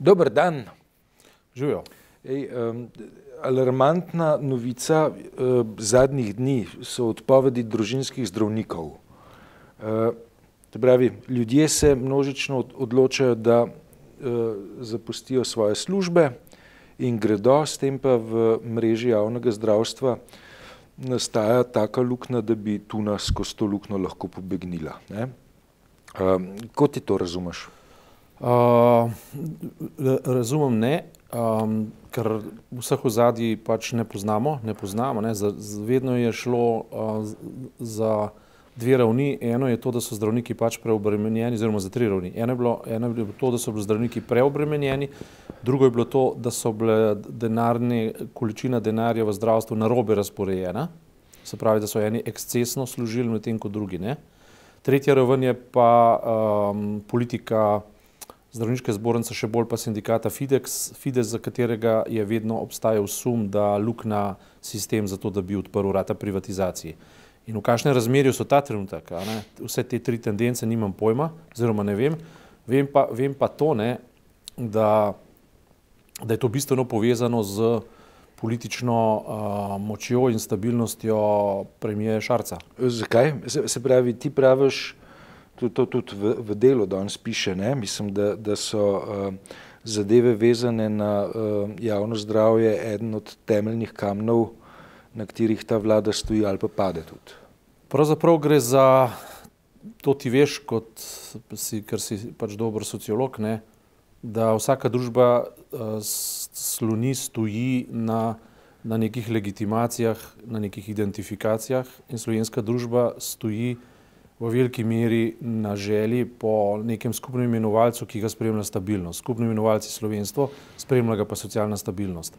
Dober dan. Živijo. Ej, um, alarmantna novica uh, zadnjih dni so odpovedi družinskih zdravnikov. Uh, pravi, ljudje se množično odločajo, da uh, zapustijo svoje službe in gredo, s tem pa v mreži javnega zdravstva nastaja taka luknja, da bi tu nas skozi to luknjo lahko pobegnila. Uh, kot ti to razumeš? Uh, razumem ne, um, ker vseh ozadij pač ne poznamo, ne poznamo. Ne. Z, z, vedno je šlo uh, za dve ravni. Eno je to, da so zdravniki pač preobremenjeni, oziroma za tri ravni. Eno je bilo, eno je bilo to, da so bili zdravniki preobremenjeni, drugo je bilo to, da so bile denarne, količina denarja v zdravstvu narobe razporejena, se pravi, da so eni ekscesno služili, medtem ko drugi ne. Tretja raven je pa um, politika zdravniške zbornice, še bolj pa sindikata Fidex, Fides, za katerega je vedno obstajal sum, da lukna sistem za to, da bi odprl vrata privatizaciji. In v kakšnem razmerju so ta trenutek, vse te tri tendence nimam pojma, oziroma ne vem, vem pa, vem pa to, ne, da, da je to bistveno povezano z politično uh, močjo in stabilnostjo premijeja Šarca. Zakaj? Se, se pravi, ti praviš, to, to tudi v, v delu danes piše, ne? mislim, da, da so uh, zadeve vezane na uh, javno zdravje eden od temeljnih kamnov, na katerih ta vlada stoji ali pa pade tudi. Pravzaprav gre za to, ti veš, kot si, ker si pač dober sociolog, ne? da vsaka družba uh, sloni, stoji na, na nekih legitimacijah, na nekih identifikacijah in slovenska družba stoji v veliki meri na želji po nekem skupnem imenovalcu, ki ga spremlja stabilnost. Skupni imenovalci slovenstvo, spremlja ga pa socialna stabilnost.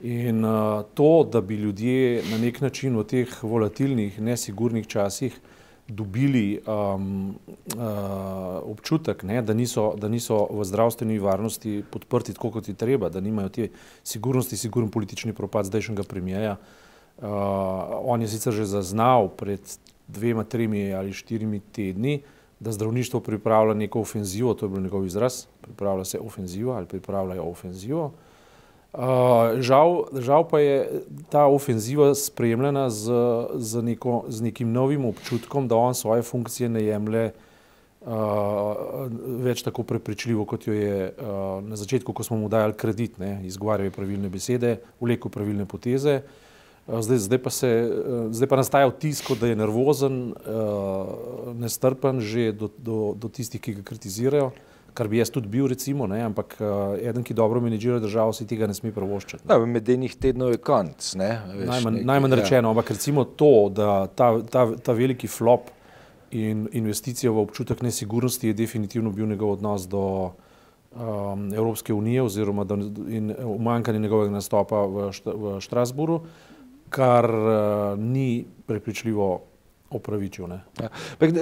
In uh, to, da bi ljudje na nek način v teh volatilnih, nesigurnih časih dobili um, uh, občutek, ne, da, niso, da niso v zdravstveni varnosti podprti tako, kot je treba, da nimajo te sigurnosti, siguren politični propad zdajšnjega premijeja. Uh, on je sicer že zaznal pred dvema, tremi ali štirimi tedni, da zdravništvo pripravlja neko ofenzivo, to je bil njegov izraz, pripravlja se ofenzivo ali pripravljajo ofenzivo. Uh, žal, žal pa je ta ofenziva spremljena z, z, neko, z nekim novim občutkom, da on svoje funkcije ne jemlje uh, več tako prepričljivo, kot jo je uh, na začetku, ko smo mu dajali kredit, izgovarjal je pravilne besede, vlekel pravilne poteze. Uh, zdaj, zdaj, pa se, eh, zdaj pa nastaja vtis, da je nervozen, eh, nestrpen že do, do, do tistih, ki ga kritizirajo, kar bi jaz tudi bil, recimo, ne, ampak eden, ki dobro menedžira državo, si tega ne sme pravoščati. Ja, med enih tednov je konc. Najmanj, najmanj ja. rečeno, ampak recimo to, da ta, ta, ta veliki flop in investicija v občutek nesigurnosti je definitivno bil njegov odnos do um, Evropske unije oziroma do, in umankanje njegovega nastopa v, šta, v Štrasburu kar uh, ni prepričljivo opravičil. Ja.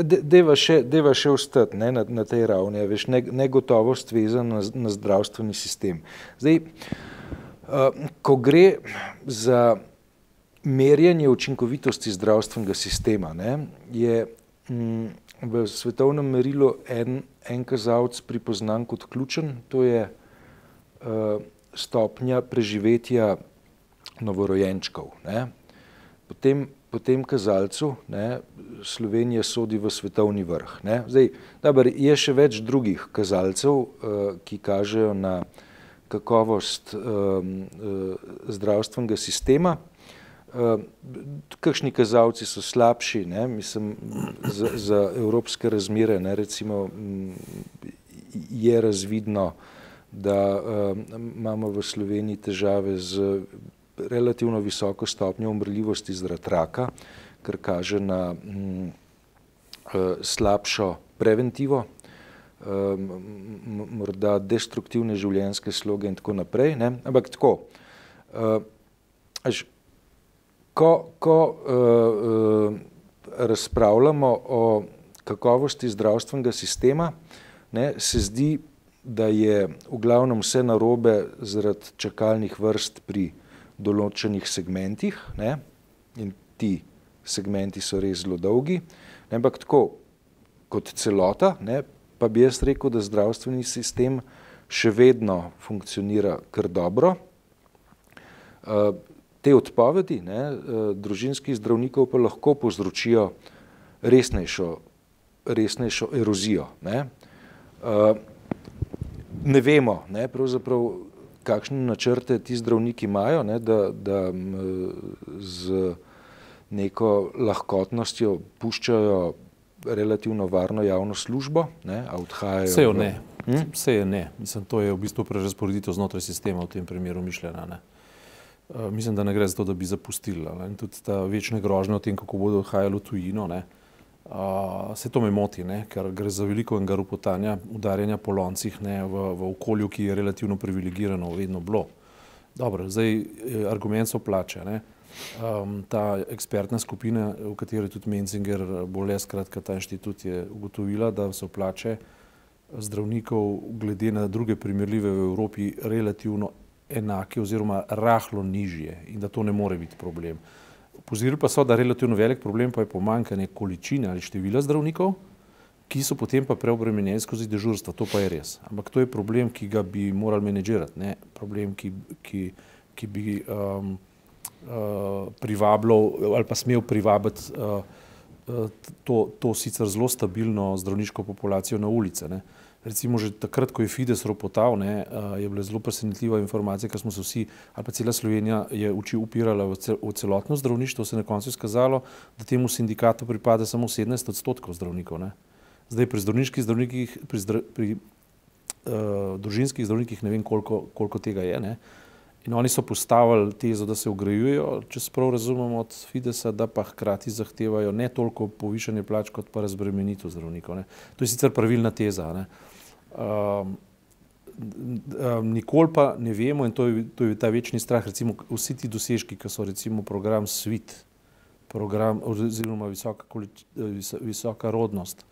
Deva še, še ostati na, na tej ravni, veš, ne, negotovost vezana na, na zdravstveni sistem. Zdaj, uh, ko gre za merjenje učinkovitosti zdravstvenega sistema, ne, je m, v svetovnem merilu en, en kazalec pripoznan kot ključen, to je uh, stopnja preživetja novorojenčkov. Ne. Po, tem, po tem kazalcu ne, Slovenija sodi v svetovni vrh. Ne. Zdaj, dober, je še več drugih kazalcev, uh, ki kažejo na kakovost um, zdravstvenega sistema. Kakšni kazalci so slabši, ne, mislim, za, za evropske razmere, ne, recimo, m, je razvidno, da uh, imamo v Sloveniji težave z relativno visoko stopnjo umrljivosti zaradi raka, kar kaže na mm, eh, slabšo preventivo, eh, morda destruktivne življenjske sloge in tako naprej. Ne? Ampak tako, eh, až, ko, ko razpravljamo o kakovosti zdravstvenega sistema, ne, se zdi, da je v glavnem vse narobe zaradi čakalnih vrst pri določenih segmentih ne, in ti segmenti so res zelo dolgi, ne, ampak tako kot celota, ne, pa bi jaz rekel, da zdravstveni sistem še vedno funkcionira kar dobro. Te odpovedi ne, družinskih zdravnikov pa lahko povzročijo resnejšo, resnejšo erozijo. Ne. ne vemo, ne, pravzaprav, kakšne načrte ti zdravniki imajo, ne, da, da z neko lahkotnostjo puščajo relativno varno javno službo, ne, a odhajajo. Vse jo ne. Hm? Vse je ne. Mislim, to je v bistvu prerasporeditev znotraj sistema v tem primeru mišljena. Ne. Uh, mislim, da ne gre za to, da bi zapustili. Ne. Tudi ta večne grožnje o tem, kako bodo odhajali v tujino, ne. Uh, se to me moti, ne, ker gre za veliko enega rupotanja, udarjanja po loncih ne, v, v okolju, ki je relativno privilegirano, vedno bilo. Dobro, zdaj eh, argument so plače. Ne. Um, ta ekspertna skupina, v kateri tudi Menzinger, bolj skratka ta inštitut je ugotovila, da so plače zdravnikov glede na druge primerljive v Evropi relativno enake oziroma rahlo nižje in da to ne more biti problem. Pozirali pa so, da relativno velik problem pa je pomankanje količine ali števila zdravnikov, ki so potem pa preobremenjeni skozi dežurstva. To pa je res. Ampak to je problem, ki ga bi morali menedžirati, ne problem, ki, ki, ki bi um, uh, privabljal ali pa smel privabiti uh, uh, to, to sicer zelo stabilno zdravniško populacijo na ulice. Ne. Recimo že takrat, ko je Fides ropotal, ne, uh, je bila zelo presenetljiva informacija, ker smo se vsi, ali pa cela Slovenija je uči upirala v, cel, v celotno zdravništvo, se je na koncu izkazalo, da temu sindikatu pripada samo 17 odstotkov zdravnikov. Ne. Zdaj pri zdravniških zdravnikih, pri, zdra, pri uh, družinskih zdravnikih ne vem, koliko, koliko tega je. Ne. In oni so postavili tezo, da se ugrajujejo, če se prav razumemo, od Fidesa, da pa hkrati zahtevajo ne toliko povišanje plač, kot pa razbremenitev zdravnikov. Ne. To je sicer pravilna teza. Ne. Um, um, nikoli pa ne vemo, in to je, to je ta večni strah, recimo vsi ti dosežki, ki so recimo program SWIT, program oziroma visoka, visoka rodnost,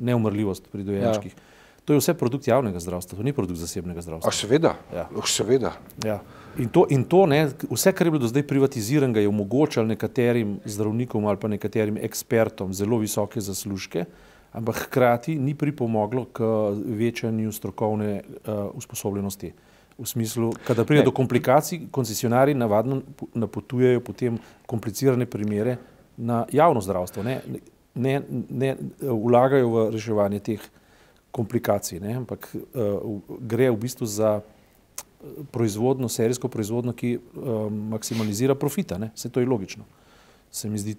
neumrljivost pri dojenčkih. Ja. To je vse produkt javnega zdravstva, to ni produkt zasebnega zdravstva. A seveda, ja. seveda. Ja. In to, in to ne, vse, kar je bilo do zdaj privatiziranega, je omogočalo nekaterim zdravnikom ali pa nekaterim ekspertom zelo visoke zaslužke, ampak hkrati ni pripomoglo k večanju strokovne uh, usposobljenosti. V smislu, kada pride ne. do komplikacij, koncesionari navadno napotujejo potem komplicirane primere na javno zdravstvo, ne, ne, ne vlagajo v reševanje teh komplikacij, ne? ampak uh, gre v bistvu za eh, proizvodno, serijsko proizvodno, ki uh, maksimalizira profita. Ne? Vse to je logično. Se mi zdi,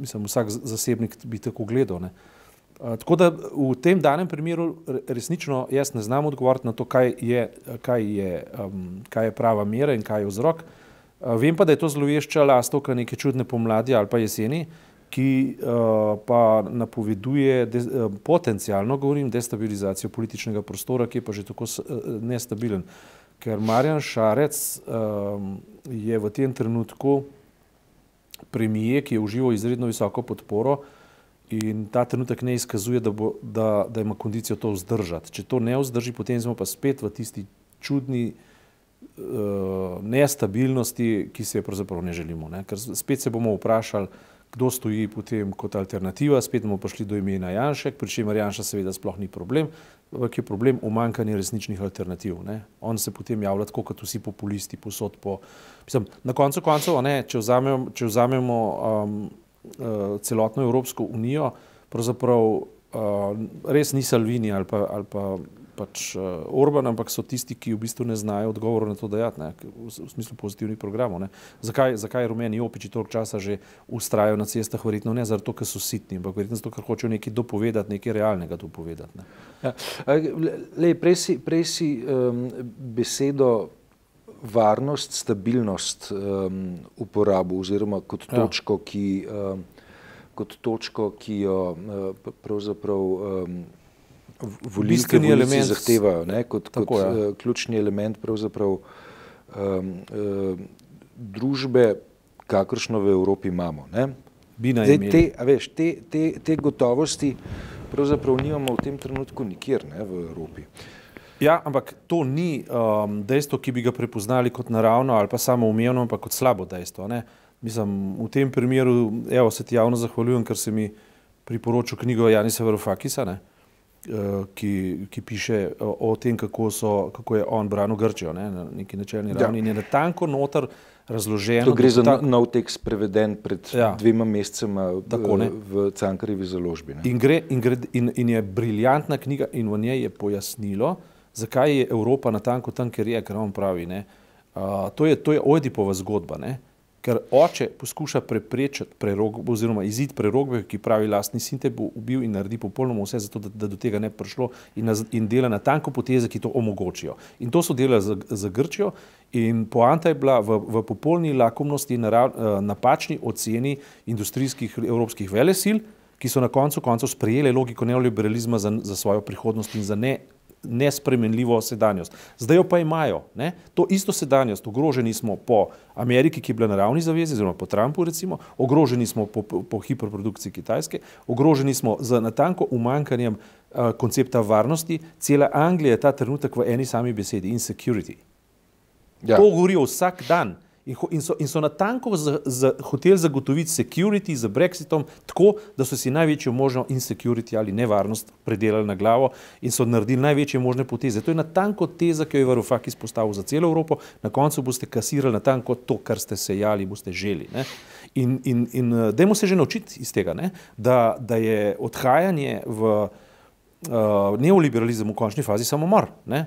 mislim, vsak zasebnik bi tako gledal. Ne? Uh, tako da v tem danem primeru resnično jaz ne znam odgovoriti na to, kaj je, kaj je, um, kaj je prava mera in kaj je vzrok. Uh, vem pa, da je to zlovešča lastovka neke čudne pomladi ali pa jeseni, uh, ki uh, pa napoveduje de, uh, potencijalno, govorim, destabilizacijo političnega prostora, ki je pa že tako uh, nestabilen. Ker Marjan Šarec um, je v tem trenutku premije, ki je užival izredno visoko podporo in ta trenutek ne izkazuje, da, bo, da, da ima kondicijo to vzdržati. Če to ne vzdrži, potem smo pa spet v tisti čudni uh, nestabilnosti, ki se je pravzaprav ne želimo. Ne? Ker spet se bomo vprašali, kdo stoji potem kot alternativa, spet bomo prišli do imena Janšek, pri čemer Janša seveda sploh ni problem, ampak je problem umankanje resničnih alternativ. Ne. On se potem javlja tako kot vsi populisti posod po. Mislim, na koncu koncev, ne, če vzamemo, če vzamemo um, celotno Evropsko unijo, pravzaprav uh, res ni Salvini ali pa, ali pa pač uh, Orban, ampak so tisti, ki v bistvu ne znajo odgovorov na to dajati, ne, v, v smislu pozitivnih programov. Zakaj, zakaj rumeni opiči toliko časa že ustrajajo na cestah? Verjetno ne zato, ker so sitni, ampak verjetno zato, ker hočejo nekaj dopovedati, nekaj realnega dopovedati. Ne. Ja, prej si um, besedo varnost, stabilnost um, uporabo oziroma kot ja. točko, ja. ki, um, kot točko, ki jo uh, pravzaprav um, volilske element zahtevajo ne, kot, tako, kot ja. uh, ključni element pravzaprav um, uh, družbe, kakršno v Evropi imamo. Zdaj, te, veš, te, te, te gotovosti pravzaprav nimamo v tem trenutku nikjer ne, v Evropi. Ja, ampak to ni um, dejstvo, ki bi ga prepoznali kot naravno ali pa samo umevno, ampak kot slabo dejstvo. Ne. Mislim, v tem primeru evo, se ti javno zahvaljujem, ker se mi priporočil knjigo Janisa Verofakisa. Ne ki, ki piše o, o tem, kako, so, kako je on branil Grčijo ne, na neki načelni ravni. Ja. In je na tanko noter razloženo. To gre za ta... nov tekst, preveden pred ja. dvema mesecema Tako, v Cankarjevi založbi. In, gre, in, gre, in, in je briljantna knjiga, in v njej je pojasnilo, zakaj je Evropa na tanko tam, ker je, ker on pravi. Uh, to je, je Oedipova zgodba. Ne ker oče poskuša preprečiti prerog, oziroma izid prerogbe, ki pravi, lastni sin te bo ubil in naredi popolnoma vse, zato, da, da do tega ne prišlo in, na, in dela na tanko poteze, ki to omogočijo. In to so delali za, za Grčijo in poanta je bila v, v popolni lakomnosti in narav, napačni oceni industrijskih evropskih velesil, ki so na koncu koncev sprejeli logiko neoliberalizma za, za svojo prihodnost in za ne nespremenljivo sedanjost. Zdaj jo pa imajo. Ne? To isto sedanjost, ogroženi smo po Ameriki, ki je bila na ravni zavezi, oziroma po Trumpu, recimo, ogroženi smo po, po, po hiperprodukciji Kitajske, ogroženi smo z natanko umankanjem uh, koncepta varnosti. Cela Anglija je ta trenutek v eni sami besedi: insecurity. Ja. To govorijo vsak dan. In, in, so, in so na tanko hoteli zagotoviti security z Brexitom, tako da so si največjo možno insecurity ali nevarnost predelali na glavo in so naredili največje možne poteze. To je na tanko teza, ki jo je Varufak izpostavil za celo Evropo. Na koncu boste kasirali na tanko to, kar ste sejali, boste želi. Ne? In, in, in eh, dajmo se že naučiti iz tega, da, da je odhajanje v uh, neoliberalizem v končni fazi samomor. Ne?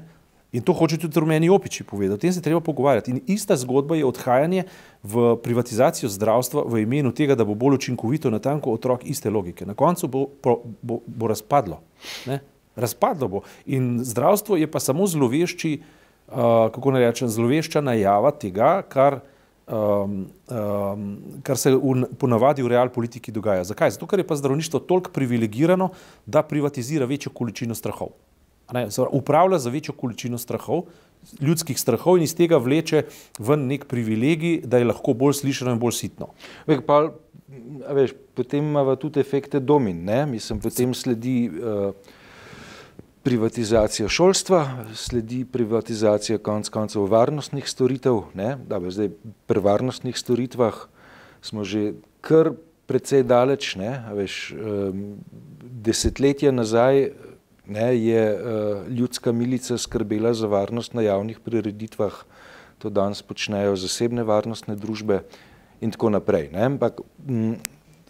In to hoče tudi rumeni opiči povedati. O tem se treba pogovarjati. In ista zgodba je odhajanje v privatizacijo zdravstva v imenu tega, da bo bolj učinkovito na tanko otrok iste logike. Na koncu bo, bo, bo, bo razpadlo. Ne? Razpadlo bo. In zdravstvo je pa samo zlovešči, uh, kako naj rečem, zlovešča najava tega, kar, um, um, kar se v, ponavadi v real politiki dogaja. Zakaj? Zato, ker je pa zdravništvo toliko privilegirano, da privatizira večjo količino strahov ne, upravlja za večjo količino strahov, ljudskih strahov in iz tega vleče ven nek privilegij, da je lahko bolj slišano in bolj sitno. Vek, pa, veš, potem ima tudi efekte domin, ne? mislim, potem sledi uh, privatizacija šolstva, sledi privatizacija konc koncev varnostnih storitev, ne? da bi zdaj pri varnostnih storitvah smo že kar precej daleč, ne? Veš, um, desetletja nazaj ne, je uh, ljudska milica skrbela za varnost na javnih prireditvah, to danes počnejo zasebne varnostne družbe in tako naprej. Ne, ampak, m,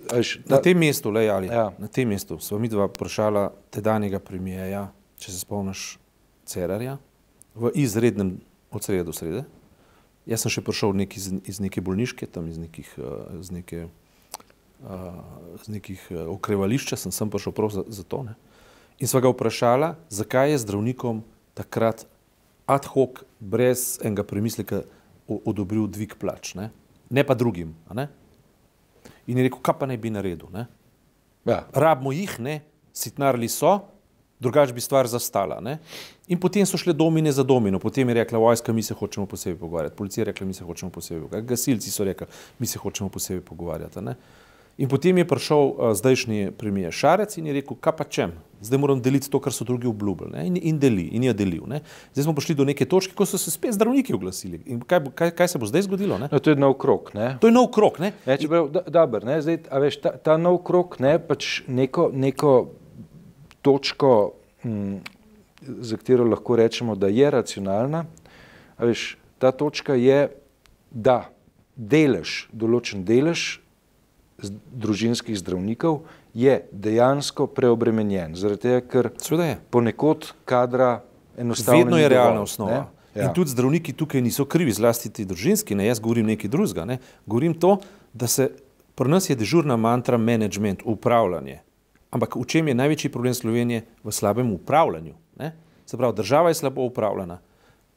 až, ta, na tem mestu, le ali ja. na tem mestu, smo mi dva vprašala tedanjega premijeja, če se spomniš, Cerarja, v izrednem od srede do srede. Jaz sem še prišel nek iz, iz neke bolniške, tam iz nekih, uh, iz neke, uh, iz nekih uh, okrevališča, sem sem prišel prav za, za to. Ne. In sva ga vprašala, zakaj je zdravnikom takrat ad hoc, brez enega premisleka, odobril dvig plač, ne, ne pa drugim. Ne? In je rekel, kaj pa naj bi naredil. Ja. Rabimo jih, ne, sitnarili so, drugač bi stvar zastala. Ne? In potem so šle domine za domino, potem je rekla vojska, mi se hočemo posebej pogovarjati, policija je rekla, mi se hočemo posebej pogovarjati, gasilci so rekli, mi se hočemo posebej pogovarjati. Ne? In potem je prišel uh, zdajšnji premijer Šarec in je rekel, kaj pa čem, zdaj moram deliti to, kar so drugi obljubili in, in deli in je delil. Ne? Zdaj smo prišli do neke točke, ko so se spet zdravniki oglasili. In kaj, kaj, kaj se bo zdaj zgodilo? No, to je nov krok. Ne? To je nov krok. Ne? Ne, čeprav, da, dober, ne? Zdaj, veš, ta, ta nov krok je pač neko, neko točko, m, za katero lahko rečemo, da je racionalna. Veš, ta točka je, da delež, določen delež družinskih zdravnikov je dejansko preobremenjen. Zaradi tega, ker ponekod kadra enostavno. Vedno je realna osnova. Ja. In tudi zdravniki tukaj niso krivi, zlasti ti družinski, ne jaz govorim nekaj drugega. Ne. Govorim to, da se pri nas je dežurna mantra management, upravljanje. Ampak v čem je največji problem Slovenije? V slabem upravljanju. Ne. Se pravi, država je slabo upravljena.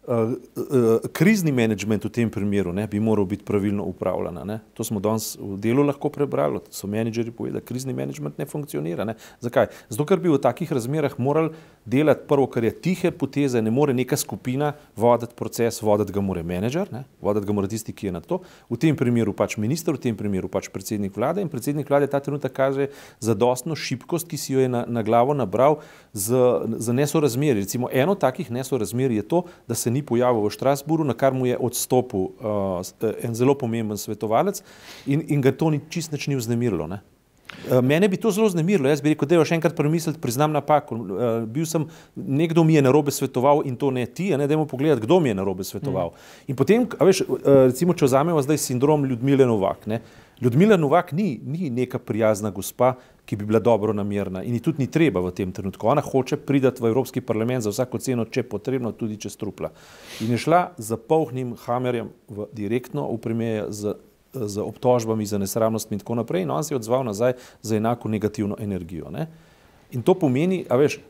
Uh, uh, krizni menedžment v tem primeru ne, bi moral biti pravilno upravljan. To smo danes v delu lahko prebrali, so menedžeri povedali, da krizni menedžment ne funkcionira. Ne. Zakaj? Zato, ker bi v takih razmerah morali delati prvo, kar je tihe poteze, ne more neka skupina voditi proces, voditi ga mora menedžer, ne, voditi ga mora tisti, ki je na to. V tem primeru pač minister, v tem primeru pač predsednik vlade in predsednik vlade ta trenutek kaže zadostno šibkost, ki si jo je na, na glavo nabral z, z nesorazmeri. Recimo eno takih nesorazmeri je to, da se ni pojavil v Štrasburu, na kar mu je odstopil uh, en zelo pomemben svetovalec in, in ga to ni čist nič ni vznemirilo. Ne? Uh, mene bi to zelo znemirilo. Jaz bi rekel, da je še enkrat premisliti, priznam napako. Uh, bil sem, nekdo mi je narobe svetoval in to ne ti, ne dajmo pogledati, kdo mi je narobe svetoval. Mm. In potem, veš, uh, recimo, če vzamemo zdaj sindrom Ljudmile Novak. Ne? Ljudmila Novak ni, ni neka prijazna gospa, ki bi bila dobro namerna in ji tudi ni treba v tem trenutku. Ona hoče priti v Evropski parlament za vsako ceno, če je potrebno, tudi čez trupla. In je šla za polhnim hamerjem v direktno v primeru z z obtožbami za nesramnost in tako naprej, in on se je odzval nazaj za enako negativno energijo. Ne? In to pomeni, a veš,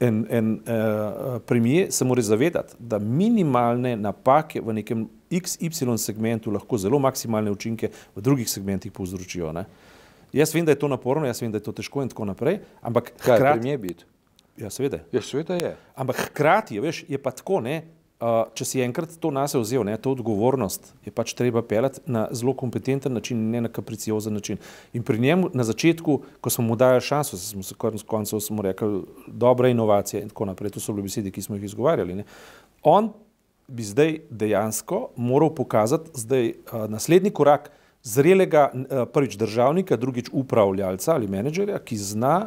en, en uh, premijer se mora zavedati, da minimalne napake v nekem XY segmentu lahko zelo maksimalne učinke v drugih segmentih povzročijo. Ne? Jaz vem, da je to naporno, jaz vem, da je to težko in tako naprej, ampak kaj hkrati, premijer biti? Ja, seveda. Ja, seveda je. Ampak hkrati, veš, je pa tako, ne, Uh, če si enkrat to nas vzel, ne, to odgovornost je pač treba pelati na zelo kompetenten način, ne na kapriciozen način. In pri njemu na začetku, ko smo mu dali šanso, smo se konec koncev smo rekli, dobra inovacija in tako naprej, to so bile besede, ki smo jih izgovarjali. Ne. On bi zdaj dejansko moral pokazati zdaj uh, naslednji korak zrelega uh, prvič državnika, drugič upravljalca ali menedžerja, ki zna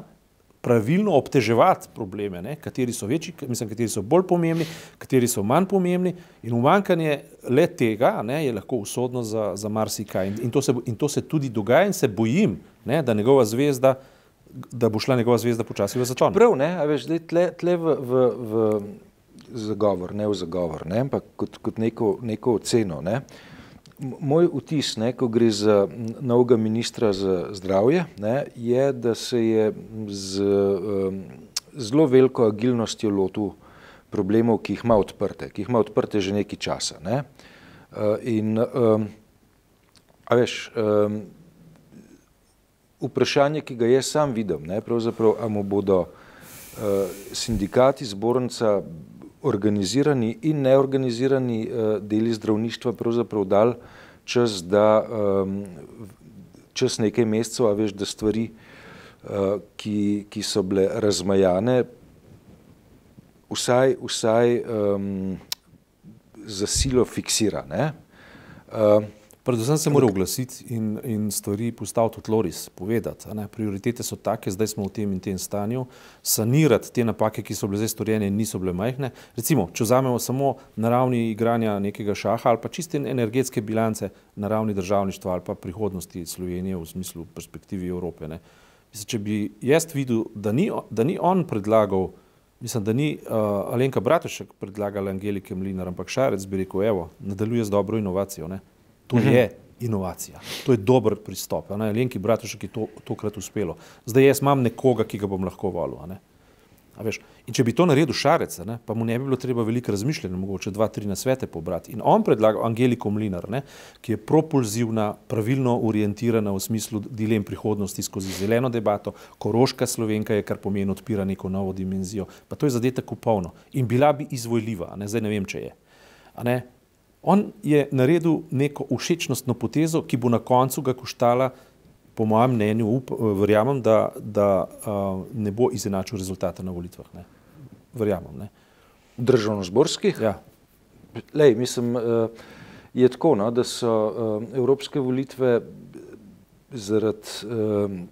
pravilno obteževati probleme, ne, kateri so večji, mislim, kateri so bolj pomembni, kateri so manj pomembni, in umankanje le tega ne, je lahko usodno za, za marsikaj. In, in, to se, in to se tudi dogaja, in se bojim, ne, da njegova zvezda. Da bo šla njegova zvezda počasi v začon. Prav, ne, a veš, zdaj tle, tle v, v, v zagovor, ne v zagovor, ne, ampak kot, kot neko, neko oceno, ne. Uh, Moj vtis, ne, ko gre za novega ministra za zdravje, ne, je, da se je z um, zelo veliko agilnostjo lotil problemov, ki jih ima odprte, ki jih ima odprte že nekaj časa. Ne. Uh, in, um, a veš, um, vprašanje, ki ga jaz sam vidim, ne, pravzaprav, a mu bodo uh, sindikati, zbornica, organizirani in neorganizirani uh, deli zdravništva pravzaprav dal čas, da um, čas nekaj mesecev, a veš, da stvari, uh, ki, ki so bile razmajane, vsaj, vsaj um, za silo fiksira. Ne? Uh, Predvsem se mora oglasiti in, in stvari postaviti v tloris, povedati. Prioritete so take, zdaj smo v tem in tem stanju. Sanirati te napake, ki so bile zdaj storjene, niso bile majhne. Recimo, če vzamemo samo na ravni igranja nekega šaha ali pa čiste energetske bilance na ravni državništva ali pa prihodnosti Slovenije v smislu perspektivi Evrope. Mislim, če bi jaz videl, da ni, da ni on predlagal, mislim, da ni uh, Alenka Bratušek predlagala Angelike Mlinar, ampak Šarec bi rekel, evo, nadaljuje z dobro inovacijo. Ne? To mhm. je inovacija, to je dober pristop. Lenki Bratušek je to tokrat uspelo. Zdaj jaz imam nekoga, ki ga bom lahko volil. In če bi to naredil šarec, ne, pa mu ne bi bilo treba veliko razmišljanja, mogoče dva, tri nasvete pobrati. In on predlaga Angeliko Mlinar, ne, ki je propulzivna, pravilno orientirana v smislu dilem prihodnosti skozi zeleno debato, koroška slovenka je, kar pomeni odpira neko novo dimenzijo. Pa to je zadetek upolno. In bila bi izvoljljiva, ne, zdaj ne vem, če je. On je naredil neko všečnostno potezo, ki bo na koncu ga koštala, po mojem mnenju, up, verjamem, da, da uh, ne bo izenačil rezultata na volitvah. Ne. Verjamem. Ne. Državno-zborskih? Ja. Lej, mislim, uh, je tako, no, da so uh, evropske volitve zaradi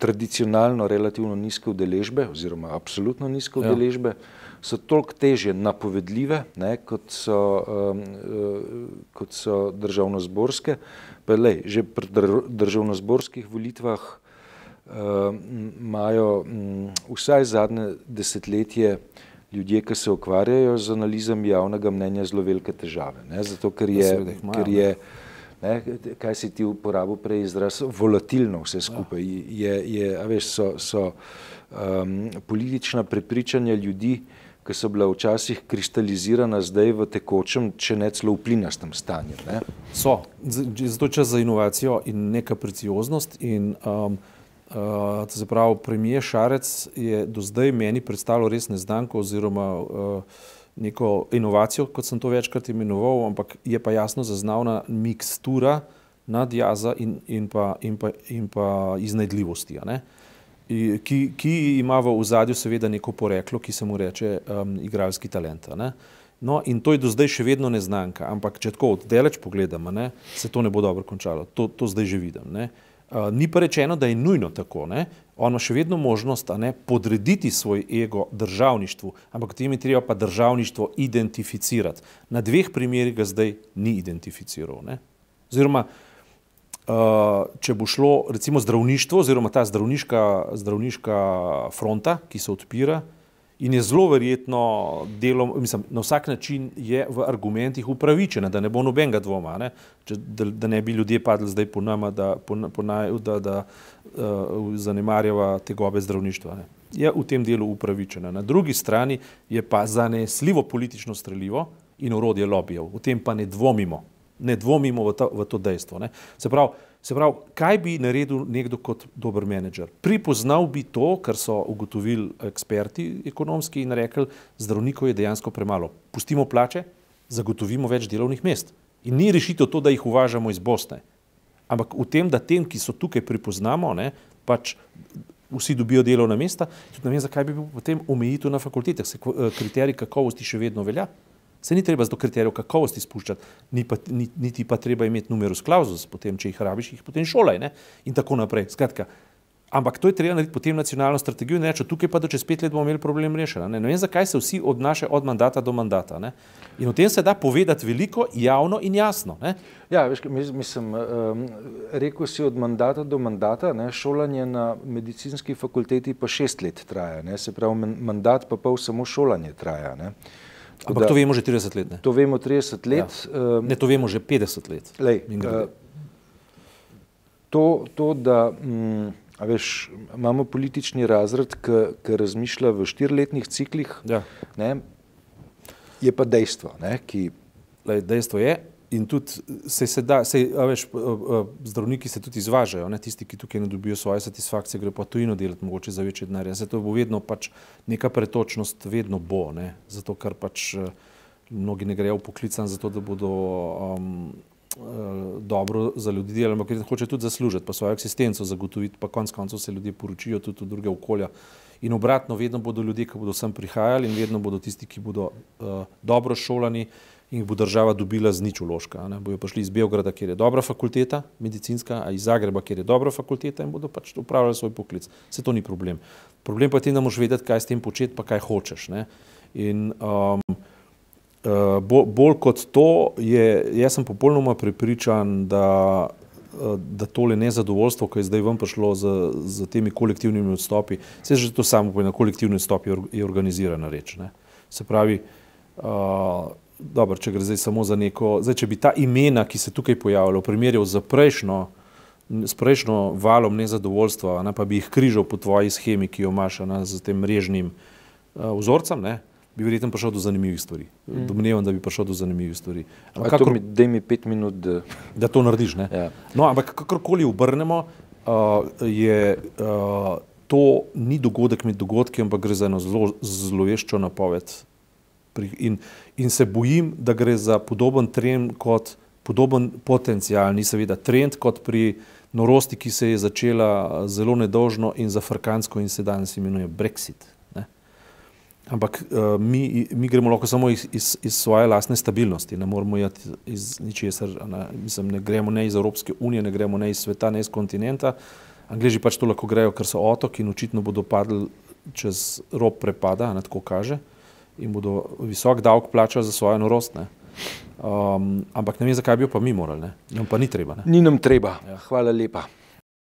tradicionalno relativno nizke udeležbe oziroma absolutno nizke ja. udeležbe. Ja so toliko teže napovedljive, ne, kot, so, um, uh, kot so državno-zborske. Pa lej, že pri državno-zborskih volitvah uh, imajo um, vsaj zadnje desetletje ljudje, ki se ukvarjajo z analizami javnega mnenja, zelo velike težave. Ne, zato, ker je, ja, ker je ne, kaj si ti uporabil prej izraz, volatilno vse skupaj. Je, je, veš, so, so um, politična prepričanja ljudi, ki so bila včasih kristalizirana, zdaj v tekočem, če ne celo v plinastem stanju. Ne? So, zato čas za inovacijo in neka precioznost. In, um, uh, se pravi, premijer Šarec je do zdaj meni predstavljal res neznanko oziroma uh, neko inovacijo, kot sem to večkrat imenoval, ampak je pa jasno zaznavna mikstura nadjaza in, in, pa, in, pa, in pa iznajdljivosti. Uh, ki, ki ima v ozadju seveda neko poreklo, ki se mu reče um, igralski talent. Ne? No, in to je do zdaj še vedno neznanka, ampak če tako oddaleč pogledamo, ne, se to ne bo dobro končalo. To, to zdaj že vidim. Ne. Uh, ni pa rečeno, da je nujno tako. Ne. On ima še vedno možnost ne, podrediti svoj ego državništvu, ampak tem je treba pa državništvo identificirati. Na dveh primerih ga zdaj ni identificiral. Ne. Oziroma, uh, če bo šlo recimo zdravništvo, oziroma ta zdravniška, zdravniška fronta, ki se odpira, in je zelo verjetno delom, mislim, na vsak način je v argumentih upravičena, da ne bo nobenega dvoma, ne? Če, da, da ne bi ljudje padli zdaj po nama, da, po, po naj, da, da uh, zanemarjava te gobe zdravništva. Ne? Je v tem delu upravičena. Na drugi strani je pa zanesljivo politično streljivo in urodje lobijev. V tem pa ne dvomimo, ne dvomimo v, ta, v to dejstvo. Ne? Se pravi, Se pravi, kaj bi naredil nekdo kot dober menedžer? Pripoznal bi to, kar so ugotovili eksperti ekonomski in rekli, zdravnikov je dejansko premalo. Pustimo plače, zagotovimo več delovnih mest. In ni rešitev to, da jih uvažamo iz Bosne. Ampak v tem, da tem, ki so tukaj pripoznamo, ne, pač vsi dobijo delovna mesta, tudi ne vem, zakaj bi bil potem omejitev na fakultetah, se eh, kriterij kakovosti še vedno velja. Se ni treba z do kriterijev kakovosti spuščati, ni pa, ni, niti pa treba imeti numerus clausus, potem, če jih rabiš, jih potem šolaj ne? in tako naprej. Skratka, ampak to je treba narediti potem nacionalno strategijo in reči, tukaj pa do čez pet let bomo imeli problem rešen. Ne? ne vem, zakaj se vsi odnašajo od mandata do mandata. Ne? In o tem se da povedati veliko, javno in jasno. Ne? Ja, veš, mislim, um, rekel si od mandata do mandata, ne? šolanje na medicinski fakulteti pa šest let traja, ne? se pravi mandat pa pol samo šolanje traja. Ne? Ampak da, to vemo že 30 let. Ne? To vemo 30 let. Ja. Ne, to vemo že 50 let. Lej, uh, to, to, da mm, veš, imamo politični razred, ki razmišlja v štiriletnih ciklih, ja. ne, je pa dejstvo. Ne, ki... Lej, dejstvo je, in tudi se, se da, se, veš, zdravniki se tudi izvažajo, ne, tisti, ki tukaj ne dobijo svoje satisfakcije, gre pa tujino delati, mogoče za večje denarje. Zato bo vedno pač neka pretočnost, vedno bo, ne, zato ker pač mnogi ne grejo poklican, zato da bodo um, dobro za ljudi delali, ampak hoče tudi zaslužiti, pa svojo eksistenco zagotoviti, pa konc koncev se ljudje poročijo tudi v druge okolja. In obratno, vedno bodo ljudje, ki bodo sem prihajali in vedno bodo tisti, ki bodo uh, dobro šolani, in jih bo država dobila z nič uložka. Ne. Bojo prišli iz Beograda, kjer je dobra fakulteta, medicinska, a iz Zagreba, kjer je dobra fakulteta in bodo pač upravljali svoj poklic. Vse to ni problem. Problem pa je, da moraš vedeti, kaj s tem početi, pa kaj hočeš. Ne. In um, uh, bo, bolj kot to, je, jaz sem popolnoma prepričan, da, uh, da tole nezadovoljstvo, ki je zdaj vam prišlo z, z temi kolektivnimi odstopi, se že to samo po ena kolektivni odstop je, je organizirana reč. Ne. Se pravi, uh, dobro, če gre zdaj samo za neko, zdaj, če bi ta imena, ki se tukaj pojavljajo, primerjal z prejšnjo, s prejšnjo valom nezadovoljstva, ne, pa bi jih križal po tvoji schemi, ki jo imaš na, z tem mrežnim uh, vzorcem, ne, bi verjetno prišel do zanimivih stvari. Mm. Domnevam, da bi prišel do zanimivih stvari. Kakor, mi, daj mi pet minut, da, da to narediš. Ja. No, ampak kakorkoli obrnemo, uh, je uh, to ni dogodek med dogodki, ampak gre za eno zelo zloveščo napoved In, in se bojim, da gre za podoben trend kot podoben potencijalni, seveda, trend kot pri norosti, ki se je začela zelo nedožno in zafrkansko in se danes imenuje Brexit. Ne? Ampak uh, mi, mi gremo lahko samo iz, iz, iz svoje lastne stabilnosti, ne moramo jati iz ničesar, ne, mislim, ne gremo ne iz Evropske unije, ne gremo ne iz sveta, ne iz kontinenta. Angliži pač to lahko grejo, ker so otoki in očitno bodo padli čez rob prepada, ne tako kaže in bodo visok davek plačali za svojo norost. Ne. Um, ampak ne vem, zakaj bi jo pa mi morali, nam pa ni treba. Ne. Ni nam treba. Ja. Hvala lepa.